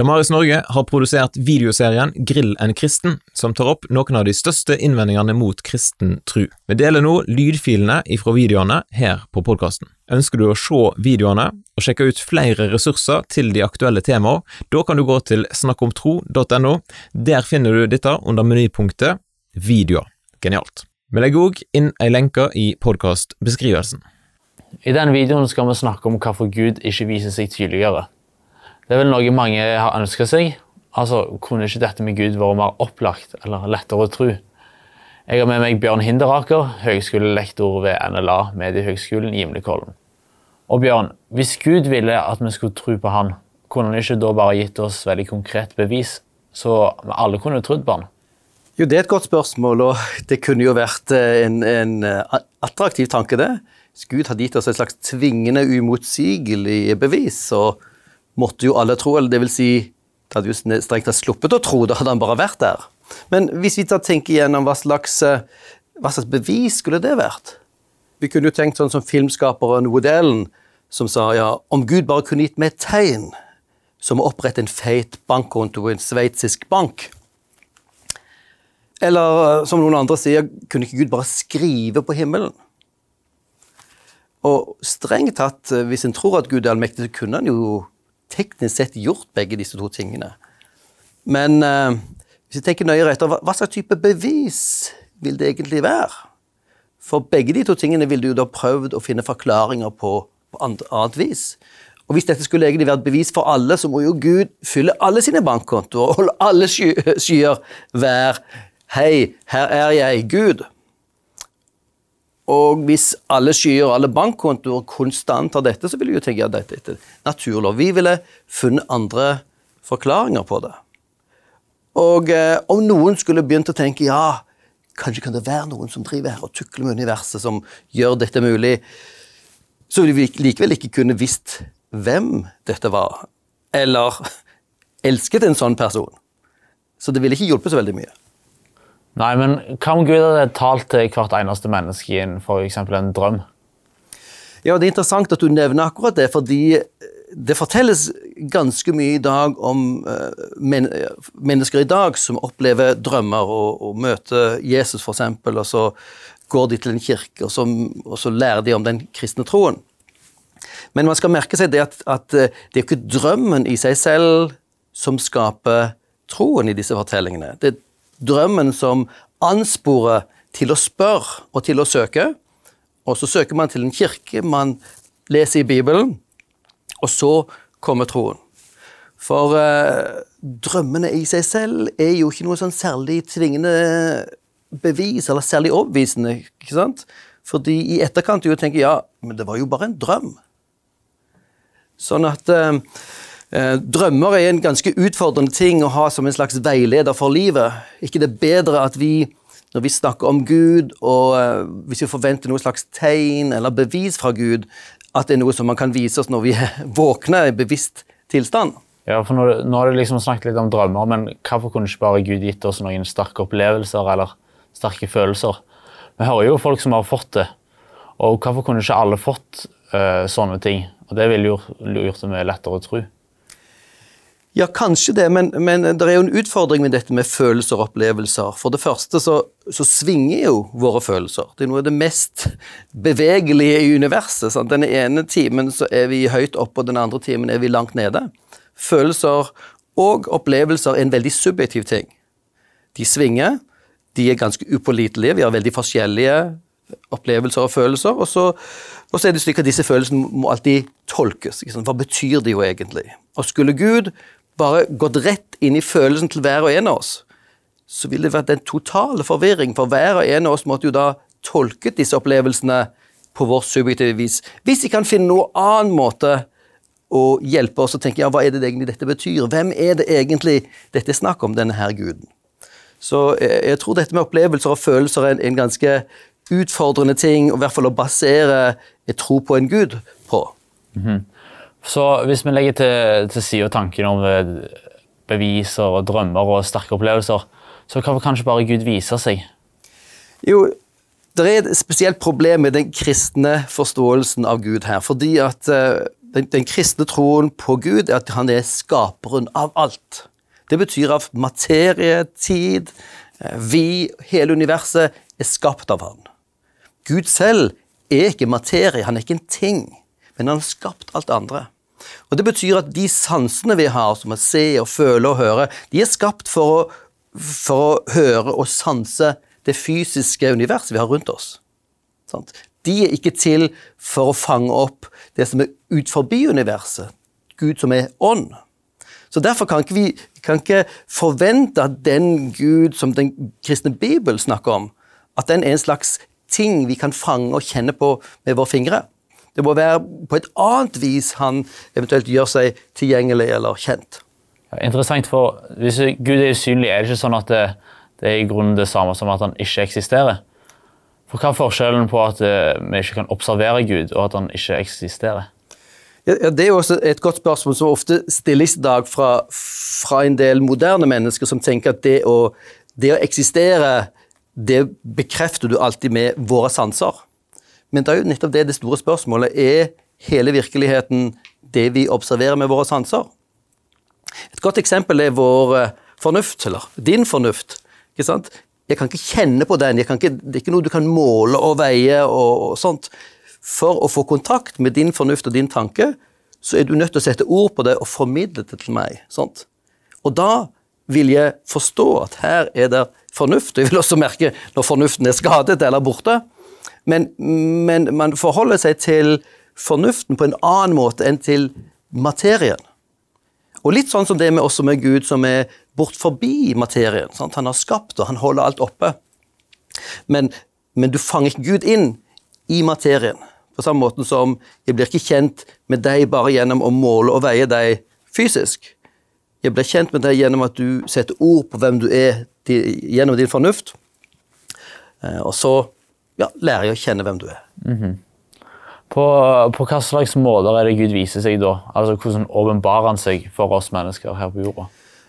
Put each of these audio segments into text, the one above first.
Damaris Norge har produsert videoserien Grill en kristen, som tar opp noen av de største innvendingene mot kristen tru. Vi deler nå lydfilene ifra videoene her på podkasten. Ønsker du å se videoene og sjekke ut flere ressurser til de aktuelle temaene, da kan du gå til snakkomtro.no. Der finner du dette under menypunktet Videoer. Genialt. Vi legger òg inn ei lenke i podkastbeskrivelsen. I denne videoen skal vi snakke om hvorfor Gud ikke viser seg tydeligere. Det er vel noe mange har ønska seg. Altså, Kunne ikke dette med Gud vært mer opplagt eller lettere å tro? Jeg har med meg Bjørn Hinderaker, høgskolelektor ved NLA Mediehøgskolen i Gimlekollen. Og Bjørn, hvis Gud ville at vi skulle tro på Han, kunne han ikke da bare gitt oss veldig konkret bevis, så alle kunne trodd på Han? Jo, Det er et godt spørsmål, og det kunne jo vært eh, en, en eh, attraktiv tanke, det. Hvis Gud hadde gitt oss et slags tvingende, umotsigelig bevis, så måtte jo alle tro, eller det vil si, det hadde jo strengt tatt sluppet å tro, da hadde han bare vært der. Men hvis vi tenker igjennom hva slags, eh, hva slags bevis skulle det vært? Vi kunne jo tenkt sånn som filmskaperen Wood som sa ja, om Gud bare kunne gitt meg et tegn, som å opprette en feit bankkonto i en sveitsisk bank. Eller eh, som noen andre sier, kunne ikke Gud bare skrive på himmelen? Og strengt tatt, eh, hvis en tror at Gud er allmektig, så kunne han jo teknisk sett gjort begge disse to tingene. Men eh, hvis vi tenker nøyere etter, hva, hva, slags type bevis vil det egentlig være? For begge de to tingene ville du da prøvd å finne forklaringer på på annet vis. Og Hvis dette skulle egentlig være et bevis for alle, så må jo Gud fylle alle sine bankkontoer og holde alle skyer være Hei, her er jeg, Gud. Og hvis alle skyer og alle bankkontoer konstant har dette, så vil vi jo tenke at dette er naturlov. Vi ville funnet andre forklaringer på det. Og eh, om noen skulle begynt å tenke ja, kanskje kan det være noen som driver her og tukler med universet, som gjør dette mulig, så ville vi likevel ikke kunne visst hvem dette var, eller elsket en sånn person. Så det ville ikke hjulpet så veldig mye. Nei, men hva om Gud hadde talt til hvert eneste menneske i f.eks. en drøm? Ja, Det er interessant at du nevner akkurat det, fordi det fortelles ganske mye i dag om uh, men mennesker i dag som opplever drømmer og, og møter Jesus, f.eks., og så går de til en kirke, og så, og så, lærer de om den kristne troen. Men man skal merke seg det at, at uh, det er ikke drømmen i seg selv som skaper troen i disse fortellingene. Det er drømmen som ansporer til å spørre og til å søke. Og så søker man til en kirke, man leser i Bibelen, og så kommer troen. For eh, drømmene i seg selv er jo ikke noe sånn særlig tvingende bevis, eller særlig overbevisende. ikke sant? Fordi i etterkant du tenker ja, men det var jo bare en drøm. Sånn at Eh, drømmer er en ganske utfordrende ting å ha som en slags veileder for livet. ikke det er bedre at vi, når vi snakker om Gud, og uh, hvis vi forventer noe slags tegn eller bevis fra Gud, at det er noe som man kan vise oss når vi våkner i bevisst tilstand? Ja, for nå har du liksom snakket litt om drømmer, men hvorfor kunne ikke bare Gud gitt oss noen sterke opplevelser eller sterke følelser? Vi hører jo folk som har fått det, og hvorfor kunne ikke alle fått uh, sånne ting? Og Det ville gjort, gjort det mye lettere å tro. Ja, kanskje det, men, men, det er jo en utfordring med dette med følelser og opplevelser. For det første så, så svinger jo våre følelser. Det er noe av det mest bevegelige i universet. Sant? Den ene timen så er vi høyt oppe, og den andre timen er vi langt nede. Følelser og opplevelser er en veldig subjektiv ting. De svinger, de er ganske upålitelige, vi har veldig forskjellige opplevelser og følelser. Og så, og så er det slik at disse følelsene må alltid tolkes. Hva betyr de jo egentlig? Og skulle Gud bare gått rett inn i følelsen til hver og en av oss, så ville det vært en total forvirring, for hver og en av oss måtte jo da tolket disse opplevelsene på vårt subjektive vis. Hvis vi kan finne noen annen måte å hjelpe oss å tenke ja, hva er det egentlig dette betyr? Hvem er det egentlig dette er snakk om, denne her guden? Så jeg, jeg tror dette med opplevelser og følelser er en, en ganske utfordrende ting, i hvert fall å basere et tro på en gud på. Mm -hmm. Så hvis vi legger til, til side tanken om eh, beviser og drømmer og sterke opplevelser, så kan kanskje bare Gud vise seg? Jo, det er et spesielt problem med den kristne forståelsen av Gud her. Fordi at uh, den, den kristne troen på Gud er at han er skaperen av alt. Det betyr at materie, tid, eh, vi, hele universet, er skapt av han. Gud selv er ikke materie, han er ikke en ting, men han har skapt alt andre. Og Det betyr at de sansene vi har, som å se og føle og høre, de er skapt for å, for å høre og sanse det fysiske universet vi har rundt oss. De er ikke til for å fange opp det som er ut forbi universet, Gud som er ånd. Så Derfor kan ikke vi kan ikke forvente at den Gud som den kristne Bibel snakker om, at den er en slags ting vi kan fange og kjenne på med våre fingre. Det må være på et annet vis han eventuelt gjør seg tilgjengelig eller kjent. Ja, interessant, for Hvis Gud er usynlig, er det ikke sånn at det, det er i grunnen det samme som at han ikke eksisterer? For Hva er forskjellen på at eh, vi ikke kan observere Gud, og at han ikke eksisterer? Ja, det er jo også et godt spørsmål som ofte stilles i dag fra, fra, en del moderne mennesker som tenker at det å, det å eksistere, det bekrefter du alltid med våre sanser. Men det er jo nettopp det det store spørsmålet. Er hele virkeligheten det vi observerer med våre sanser? Et godt eksempel er vår eh, fornuft, eller din fornuft. ikke sant? Jeg kan ikke kjenne på den, ikke, det er ikke noe du kan måle og veie og, og sånt. For å få kontakt med din fornuft og din tanke, så er du nødt til å sette ord på det og formidle det til meg. Sånt. Og da vil jeg forstå at her er det fornuft. Jeg vil også merke når fornuften er skadet eller borte. Men, men, man forholder seg til fornuften på en annen måte enn til materien. Og litt sånn som det med også med Gud, som er bort forbi materien. Sant? Han har skapt, og han holder alt oppe. Men, men du fanger ikke Gud inn i materien. På samme måte som jeg blir ikke kjent med deg bare gjennom å måle og veie deg fysisk. Jeg blir kjent med deg gjennom at du setter ord på hvem du er gjennom din fornuft. Eh, og så ja, lærer jeg å kjenne hvem du er. Mm -hmm. På, på hva slags måter er det Gud viser seg da? Altså Hvordan åpenbarer han seg for oss mennesker her på jorda?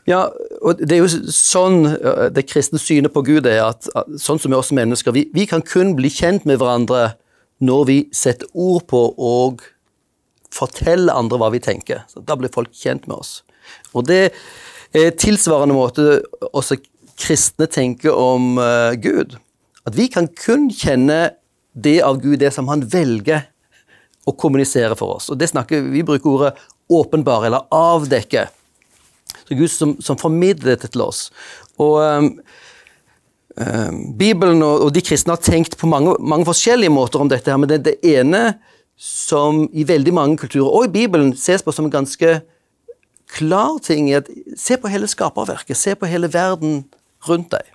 Ja, og det er jo sånn det kristne synet på Gud er at sånn som vi oss mennesker, vi, vi kan kun bli kjent med hverandre når vi setter ord på og forteller andre hva vi tenker. Så da blir folk kjent med oss. Og det er tilsvarende måte også kristne tenker om uh, Gud. At vi kan kun kjenne det av Gud, det som han velger å kommunisere for oss. Og det snakker, Vi bruker ordet åpenbare eller avdekke. Så Gud som, som formidler dette til oss. Og um, um, Bibelen og, og, de kristne har tenkt på mange, mange, forskjellige måter om dette, her, men det, det ene som i veldig mange kulturer, og i Bibelen, ses på som en ganske klar ting, er at se på hele skaperverket, se på hele verden rundt deg.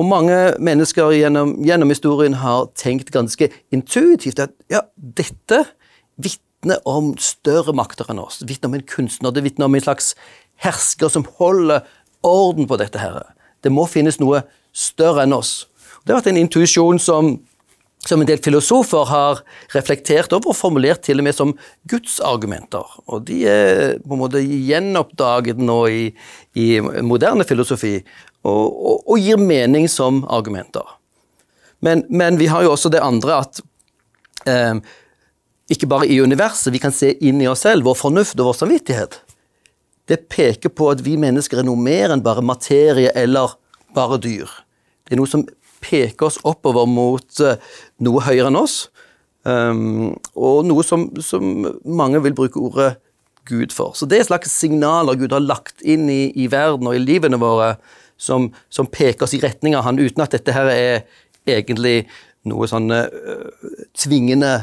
Og mange mennesker gjennom, gjennom, historien har tenkt ganske intuitivt at ja, dette vitner om større makter enn oss. Det vitner om en kunstner, det vitner om en slags hersker som holder orden på dette. her. Det må finnes noe større enn oss. Det har vært en intuisjon som, som en del filosofer har reflektert over og formulert til og med som gudsargumenter. Og de er på en måte gjenoppdaget nå i, i moderne filosofi og, og, og gir mening som argumenter. Men, men, vi har jo også det andre at eh, ikke bare i universet, vi kan se inn i oss selv, vår fornuft og vår samvittighet. Det peker på at vi mennesker er noe mer enn bare materie eller bare dyr. Det er noe som peker oss oppover mot uh, noe høyere enn oss, um, og noe som, som, mange vil bruke ordet Gud for. Så det er et slags signaler Gud har lagt inn i, i verden og i livene våre, som, som, peker oss i retning av han, uten at dette her er egentlig noe sånn uh, tvingende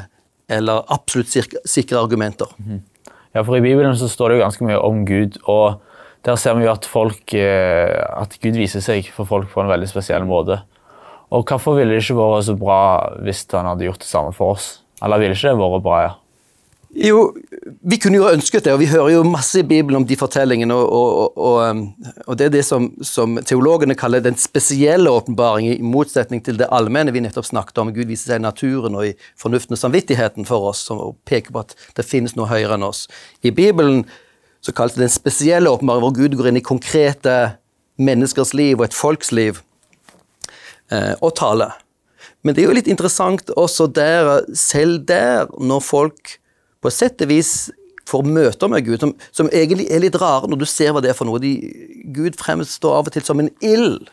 eller absolutt sikre, argumenter. -hmm. Ja, for I Bibelen så står det jo ganske mye om Gud, og der ser vi jo at, folk, uh, at Gud viser seg for folk på en veldig spesiell måte. Og Hvorfor ville det ikke vært så bra hvis han hadde gjort det samme for oss? Eller ville ikke det vært bra? ja? Jo, vi kunne jo ønsket det, og vi hører jo masse i Bibelen om de fortellingene. Og, og, og, um, og det er det som, som, teologene kaller den spesielle åpenbaring, i motsetning til det allmenne vi nettopp snakket om. Gud viser seg i naturen og i fornuften og samvittigheten for oss, som peker på at det finnes noe høyere enn oss. I Bibelen så kalles det den spesielle åpenbaring, hvor Gud går inn i konkrete menneskers liv og et folks liv eh, og taler. Men det er jo litt interessant også der, selv der, når folk på sett og vis får møter med Gud, som, som, egentlig er litt rare når du ser hva det er for noe. De, Gud fremstår av og til som en ild.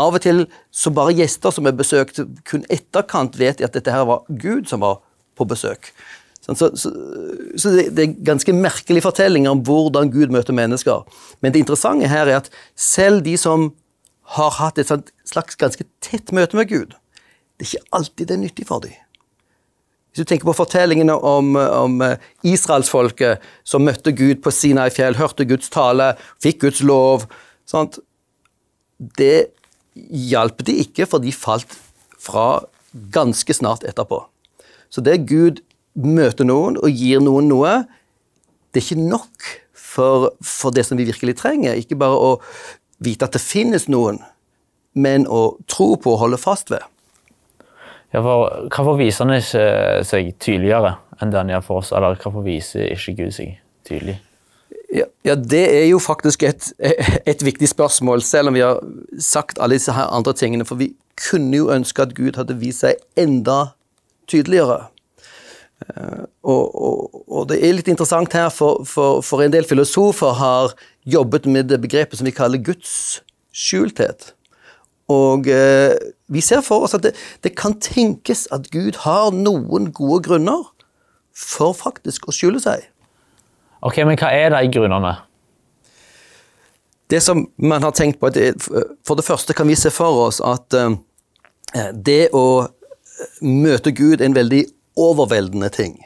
Av og til så bare gjester som er besøkt, kun etterkant vet at dette her var Gud som var på besøk. Så, så, så det, det, er ganske merkelige fortellinger om hvordan Gud møter mennesker. Men det interessante her er at selv de som har hatt et slags ganske tett møte med Gud, det er ikke alltid det er nyttig for dem. Hvis du tenker på fortellingene om, om eh, israelsfolket som møtte Gud på Sinai fjell, hørte Guds tale, fikk Guds lov sant? Det hjalp de ikke, for de falt fra ganske snart etterpå. Så det Gud møter noen og gir noen noe, det er ikke nok for, for det som vi virkelig trenger. Ikke bare å vite at det finnes noen, men å tro på og holde fast ved. Ja, for Hvorfor viser han ikke seg tydeligere enn det han gjør for oss? Eller hvorfor viser ikke Gud seg tydelig? Ja, ja, Det er jo faktisk et, et, viktig spørsmål, selv om vi har sagt alle disse andre tingene. For vi kunne jo ønske at Gud hadde vist seg enda tydeligere. Uh, og, og, og, det er litt interessant her, for, for, for, en del filosofer har jobbet med det begrepet som vi kaller Guds skjulthet. Og eh, vi ser for oss at det, det, kan tenkes at Gud har noen gode grunner for faktisk å skjule seg. Ok, Men hva er de grunnene? Det som man har tenkt på, For det første kan vi se for oss at eh, det å møte Gud er en veldig overveldende ting.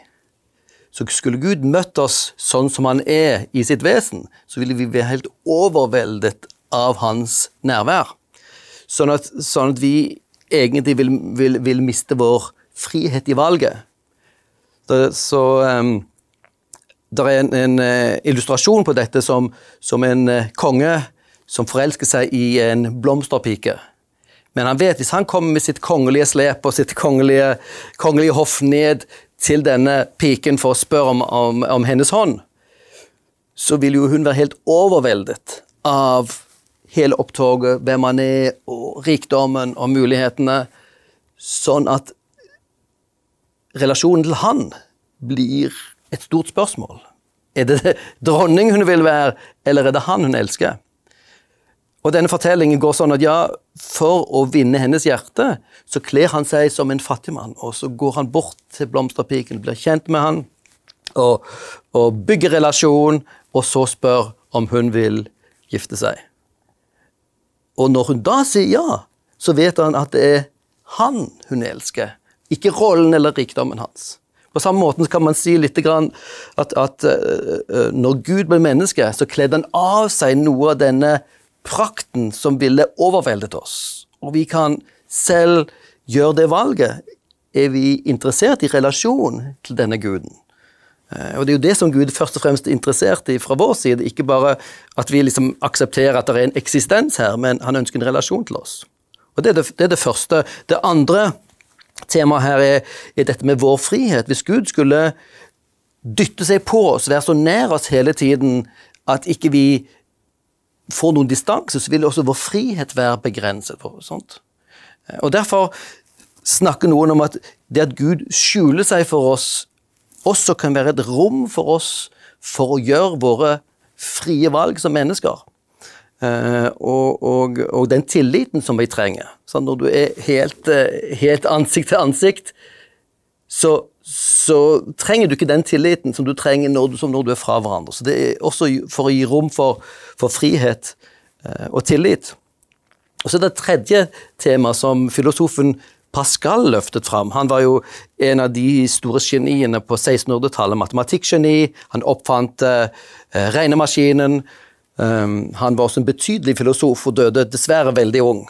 Så skulle Gud møtt oss sånn som han er i sitt vesen, så ville vi være helt overveldet av hans nærvær. Sånn at, sånn at vi egentlig vil, vil, vil, miste vår frihet i valget. Det, så um, det er en, en uh, illustrasjon på dette som, som en uh, konge som forelsker seg i en blomsterpike. Men han vet hvis han kommer med sitt kongelige slep og sitt kongelige, kongelige hoff ned til denne piken for å spørre om, om, om hennes hånd, så vil jo hun være helt overveldet av hele opptoget, hvem han er, og rikdommen og mulighetene, sånn at relasjonen til han blir et stort spørsmål. Er det dronning hun vil være, eller er det han hun elsker? Og denne fortellingen går sånn at ja, for å vinne hennes hjerte, så kler han seg som en fattigmann, og så går han bort til blomsterpiken, blir kjent med han, og, og bygger relasjon, og så spør om hun vil gifte seg. Og når hun da sier ja, så vet han at det er han hun elsker, ikke rollen eller rikdommen hans. På samme måte kan man si litt at, at uh, når Gud ble menneske, så kledde han av seg noe av denne prakten som ville overveldet oss. Og vi kan selv gjøre det valget. Er vi interessert i relasjon til denne guden? Eh, og Det er jo det som Gud først og fremst er interessert i fra vår side. Ikke bare at vi liksom aksepterer at det er en eksistens her, men han ønsker en relasjon til oss. Og Det er det, det, er det første. Det andre temaet her er, er, dette med vår frihet. Hvis Gud skulle dytte seg på oss, være så nær oss hele tiden at ikke vi får noen distanse, så vil også vår frihet være begrenset. For, sånt. Eh, og Derfor snakker noen om at det at Gud skjuler seg for oss også kan være et rom for oss for å gjøre våre frie valg som mennesker. Uh, og, og, og, den tilliten som vi trenger. Så når du er helt, uh, helt ansikt til ansikt, så, så, trenger du ikke den tilliten som du trenger når du, når du er fra hverandre. Så Det er også for å gi rom for, for frihet uh, og tillit. Og så er det tredje tema som filosofen Pascal løftet fram. Han var jo en av de store geniene på 1600-tallet. Matematikkgeni. Han oppfant uh, regnemaskinen. Um, han var også en betydelig filosof og døde dessverre veldig ung.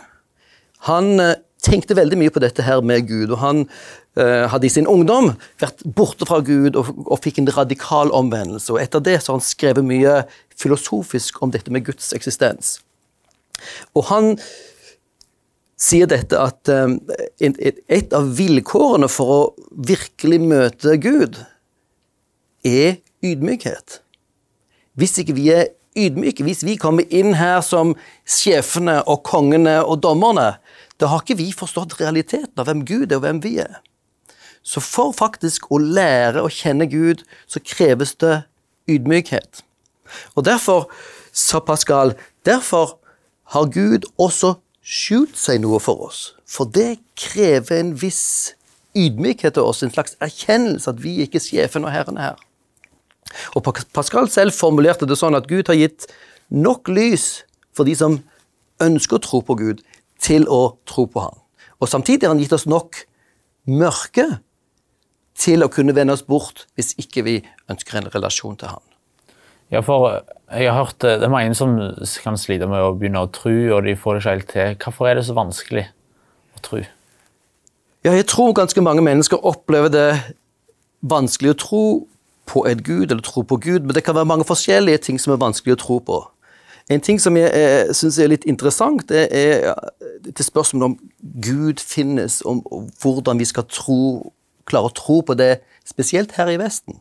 Han uh, tenkte veldig mye på dette her med Gud, og han uh, hadde i sin ungdom vært borte fra Gud og, og, fikk en radikal omvendelse. og Etter det så har han skrevet mye filosofisk om dette med Guds eksistens. Og han sier dette at um, et av vilkårene for å virkelig møte Gud, er ydmykhet. Hvis ikke vi er ydmyke, hvis vi kommer inn her som sjefene og kongene og dommerne, da har ikke vi forstått realiteten av hvem Gud er og hvem vi er. Så for faktisk å lære å kjenne Gud, så kreves det ydmykhet. Og derfor, sa Pascal, derfor har Gud også skjult seg noe for oss. For det krever en viss ydmykhet til oss, en slags erkjennelse at vi ikke er sjefen og herren her. Og Pascal selv formulerte det sånn at Gud har gitt nok lys for de som ønsker å tro på Gud, til å tro på ham. Og samtidig har han gitt oss nok mørke til å kunne vende oss bort hvis ikke vi ønsker en relasjon til ham. Ja, for jeg har hørt det er mange som kan slite med å begynne å tro, og de får det ikke helt til. Hvorfor er det så vanskelig å tro? Ja, jeg tror ganske mange mennesker opplever det vanskelig å tro på et gud, eller tro på Gud, men det kan være mange forskjellige ting som er vanskelig å tro på. En ting som jeg eh, syns er litt interessant, det er til spørsmålet om Gud finnes, om hvordan vi skal tro, klare å tro på det, spesielt her i Vesten.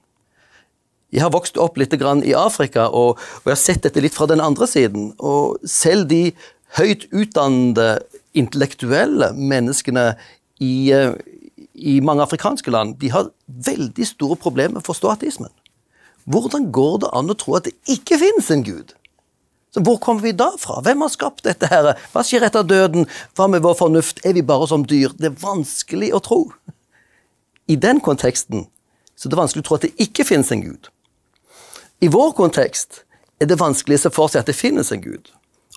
Jeg har vokst opp litt i Afrika, og, og jeg har sett dette litt fra den andre siden. Og selv de høyt utdannede, intellektuelle menneskene i, eh, i mange afrikanske land, de har veldig store problemer med å forstå ateismen. Hvordan går det an å tro at det ikke finnes en gud? Så hvor kommer vi da fra? Hvem har skapt dette? her? Hva skjer etter døden? Hva med vår fornuft? Er vi bare som dyr? Det er vanskelig å tro. I den konteksten så det er vanskelig å tro at det ikke finnes en gud. I vår kontekst er det vanskelig å se for seg at det finnes en gud.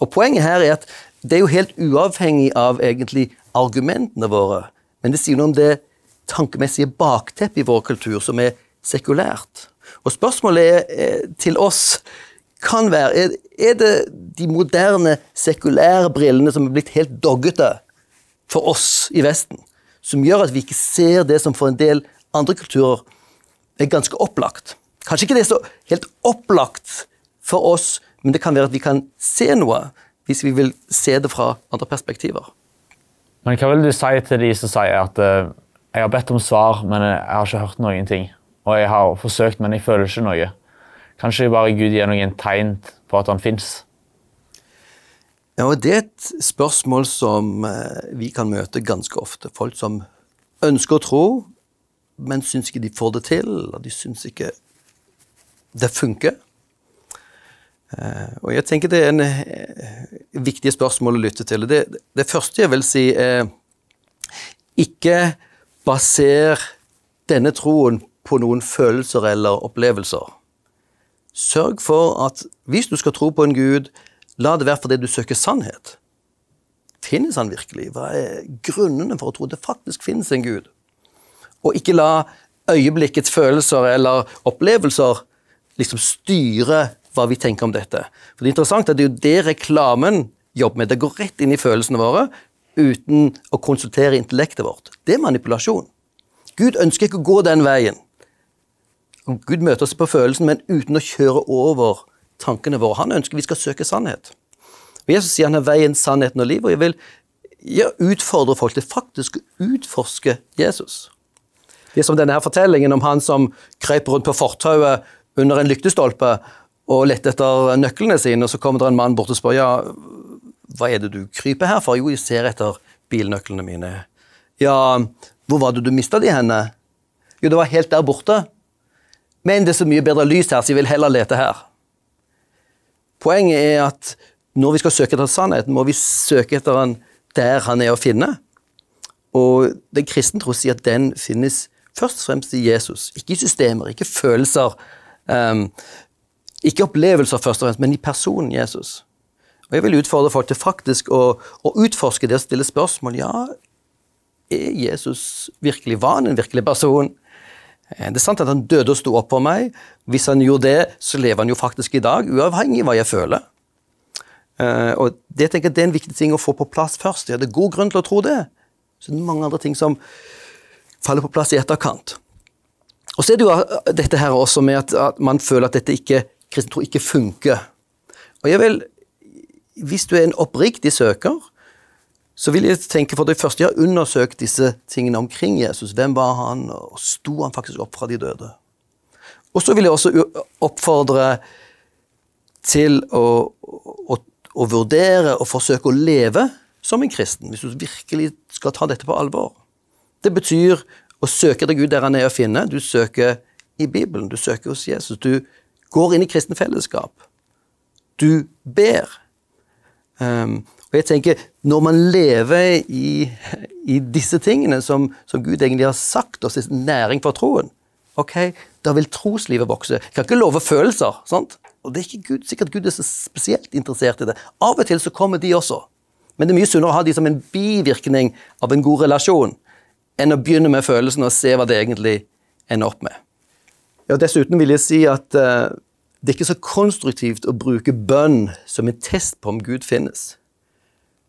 Og Poenget her er at det er jo helt uavhengig av egentlig argumentene våre, men det sier noe om det tankemessige bakteppet i vår kultur som er sekulært. Og spørsmålet er, er, til oss kan være er, er, det de moderne, sekulære brillene som er blitt helt doggete for oss i Vesten, som gjør at vi ikke ser det som for en del andre kulturer er ganske opplagt? Kanskje ikke det er så helt opplagt for oss, men det kan være at vi kan se noe hvis vi vil se det fra andre perspektiver. Men hva vil du si til de som sier at uh, jeg har bedt om svar, men jeg har ikke hørt noen ting? Og jeg har forsøkt, men jeg føler ikke noe. Kanskje bare Gud gir noen tegn på at han fins? Ja, og Det er et spørsmål som uh, vi kan møte ganske ofte. Folk som ønsker å tro, men syns ikke de får det til. og De syns ikke det funker. Uh, og jeg tenker det er en uh, viktig spørsmål å lytte til. Det, det første jeg vil si, er ikke baser denne troen på noen følelser eller opplevelser. Sørg for at hvis du skal tro på en gud, la det være fordi du søker sannhet. Finnes han virkelig? Hva er grunnene for å tro det faktisk finnes en gud? Og ikke la øyeblikkets følelser eller opplevelser liksom styre hva vi tenker om dette. For Det er interessant at det er jo det reklamen jobber med. Det går rett inn i følelsene våre uten å konsultere intellektet vårt. Det er manipulasjon. Gud ønsker ikke å gå den veien. Gud møter oss på følelsen, men uten å kjøre over tankene våre. Han ønsker vi skal søke sannhet. Og Jesus sier han er veien, sannheten og livet, og jeg vil jeg utfordre folk til faktisk å utforske Jesus. Det er som denne her fortellingen om han som krøp rundt på fortauet under en lyktestolpe og lette etter nøklene sine, og så kommer det en mann bort og spør ja, hva er det du kryper her for? Jo, jeg ser etter bilnøklene mine. Ja, hvor var det du mista de henne? Jo, det var helt der borte. Men det er så mye bedre lys her, så jeg vil heller lete her. Poenget er at når vi skal søke etter sannheten, må vi søke etter den der han er å finne. Og den kristne tro sier at den finnes først og fremst i Jesus. Ikke i systemer, ikke følelser, Um, ikke opplevelser, først og fremst, men i personen Jesus. Og Jeg vil utfordre folk til faktisk å, å utforske det og stille spørsmål. Ja, er Jesus virkelig var han en virkelig person? Eh, det er sant at han døde og sto opp for meg. Hvis han gjorde det, så lever han jo faktisk i dag, uavhengig av hva jeg føler. Uh, og Det tenker jeg det er en viktig ting å få på plass først. Jeg er god grunn til å tro det. Så det er mange andre ting som faller på plass i etterkant. Og så er det jo uh, dette her også med at, at man føler at dette ikke, kristen tro ikke funker. Og jeg vil, Hvis du er en oppriktig søker, så vil jeg tenke for det første jeg har undersøkt disse tingene omkring Jesus. Hvem var han, og sto han faktisk opp fra de døde? Og så vil jeg også oppfordre til å, å, å vurdere og forsøke å leve som en kristen, hvis du virkelig skal ta dette på alvor. Det betyr å søke etter Gud der han er å finne. Du søker i Bibelen, du søker hos Jesus. Du går inn i kristne fellesskap. Du ber. Um, og jeg tenker, Når man lever i, i disse tingene som, som, Gud egentlig har sagt oss, næring for troen, ok, da vil troslivet vokse. Jeg kan ikke love følelser. sant? Og det er ikke Gud, sikkert Gud er så spesielt interessert i det. Av og til så kommer de også. Men det er mye sunnere å ha de som en bivirkning av en god relasjon, enn å begynne med følelsen og se hva det egentlig ender opp med. Ja, Dessuten vil jeg si at uh, det er ikke så konstruktivt å bruke bønn som en test på om Gud finnes.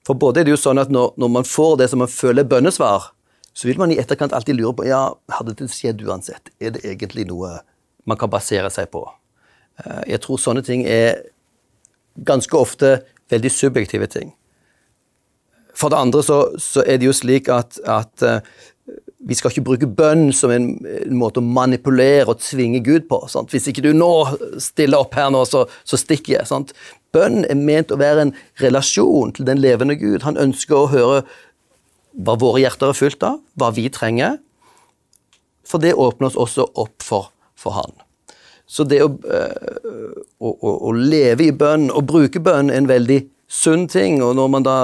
For både er det jo sånn at når, når man får det som man føler bønnesvar, så vil man i etterkant alltid lure på ja, hadde det skjedd uansett. Er det egentlig noe man kan basere seg på? Uh, jeg tror sånne ting er ganske ofte veldig subjektive ting. For det andre så, så er det jo slik at, at uh, vi skal ikke bruke bønn som en, en, måte å manipulere og tvinge Gud på. Sant? Hvis ikke du nå stiller opp her nå, så, så stikker jeg. Sant? Bønn er ment å være en relasjon til den levende Gud. Han ønsker å høre hva våre hjerter er fylt av, hva vi trenger. For det åpner oss også opp for, for Han. Så det å, øh, å, å, å leve i bønn og bruke bønn er en veldig sunn ting. Og når man da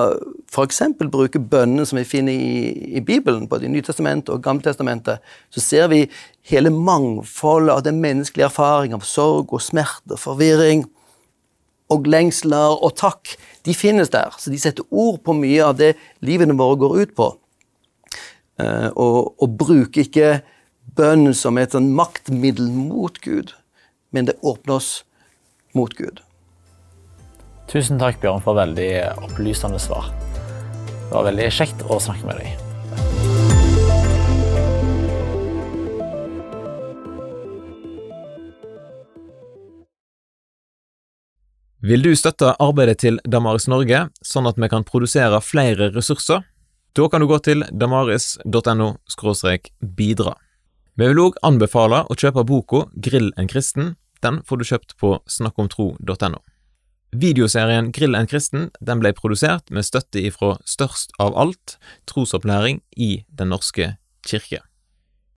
f.eks. bruker bønnene som vi finner i, i Bibelen, både i Nytestamentet og Gammeltestamentet, så ser vi hele mangfoldet av den menneskelige erfaring av sorg og smerte, forvirring og lengsler og takk. De finnes der, så de setter ord på mye av det livene våre går ut på. Uh, og, og bruker ikke bønn som et sånn maktmiddel mot Gud, men det åpner oss mot Gud. Tusen takk, Bjørn, for veldig opplysende svar. Det var veldig kjekt å snakke med deg. Vil du støtte arbeidet til Damaris Norge, sånn at vi kan produsere flere ressurser? Da kan du gå til damaris.no bidra. Vi vil òg anbefale å kjøpe boka Grill en kristen. Den får du kjøpt på snakkomtro.no. Videoserien Grill en kristen den ble produsert med støtte ifra Størst av alt, trosopplæring i Den norske kirke.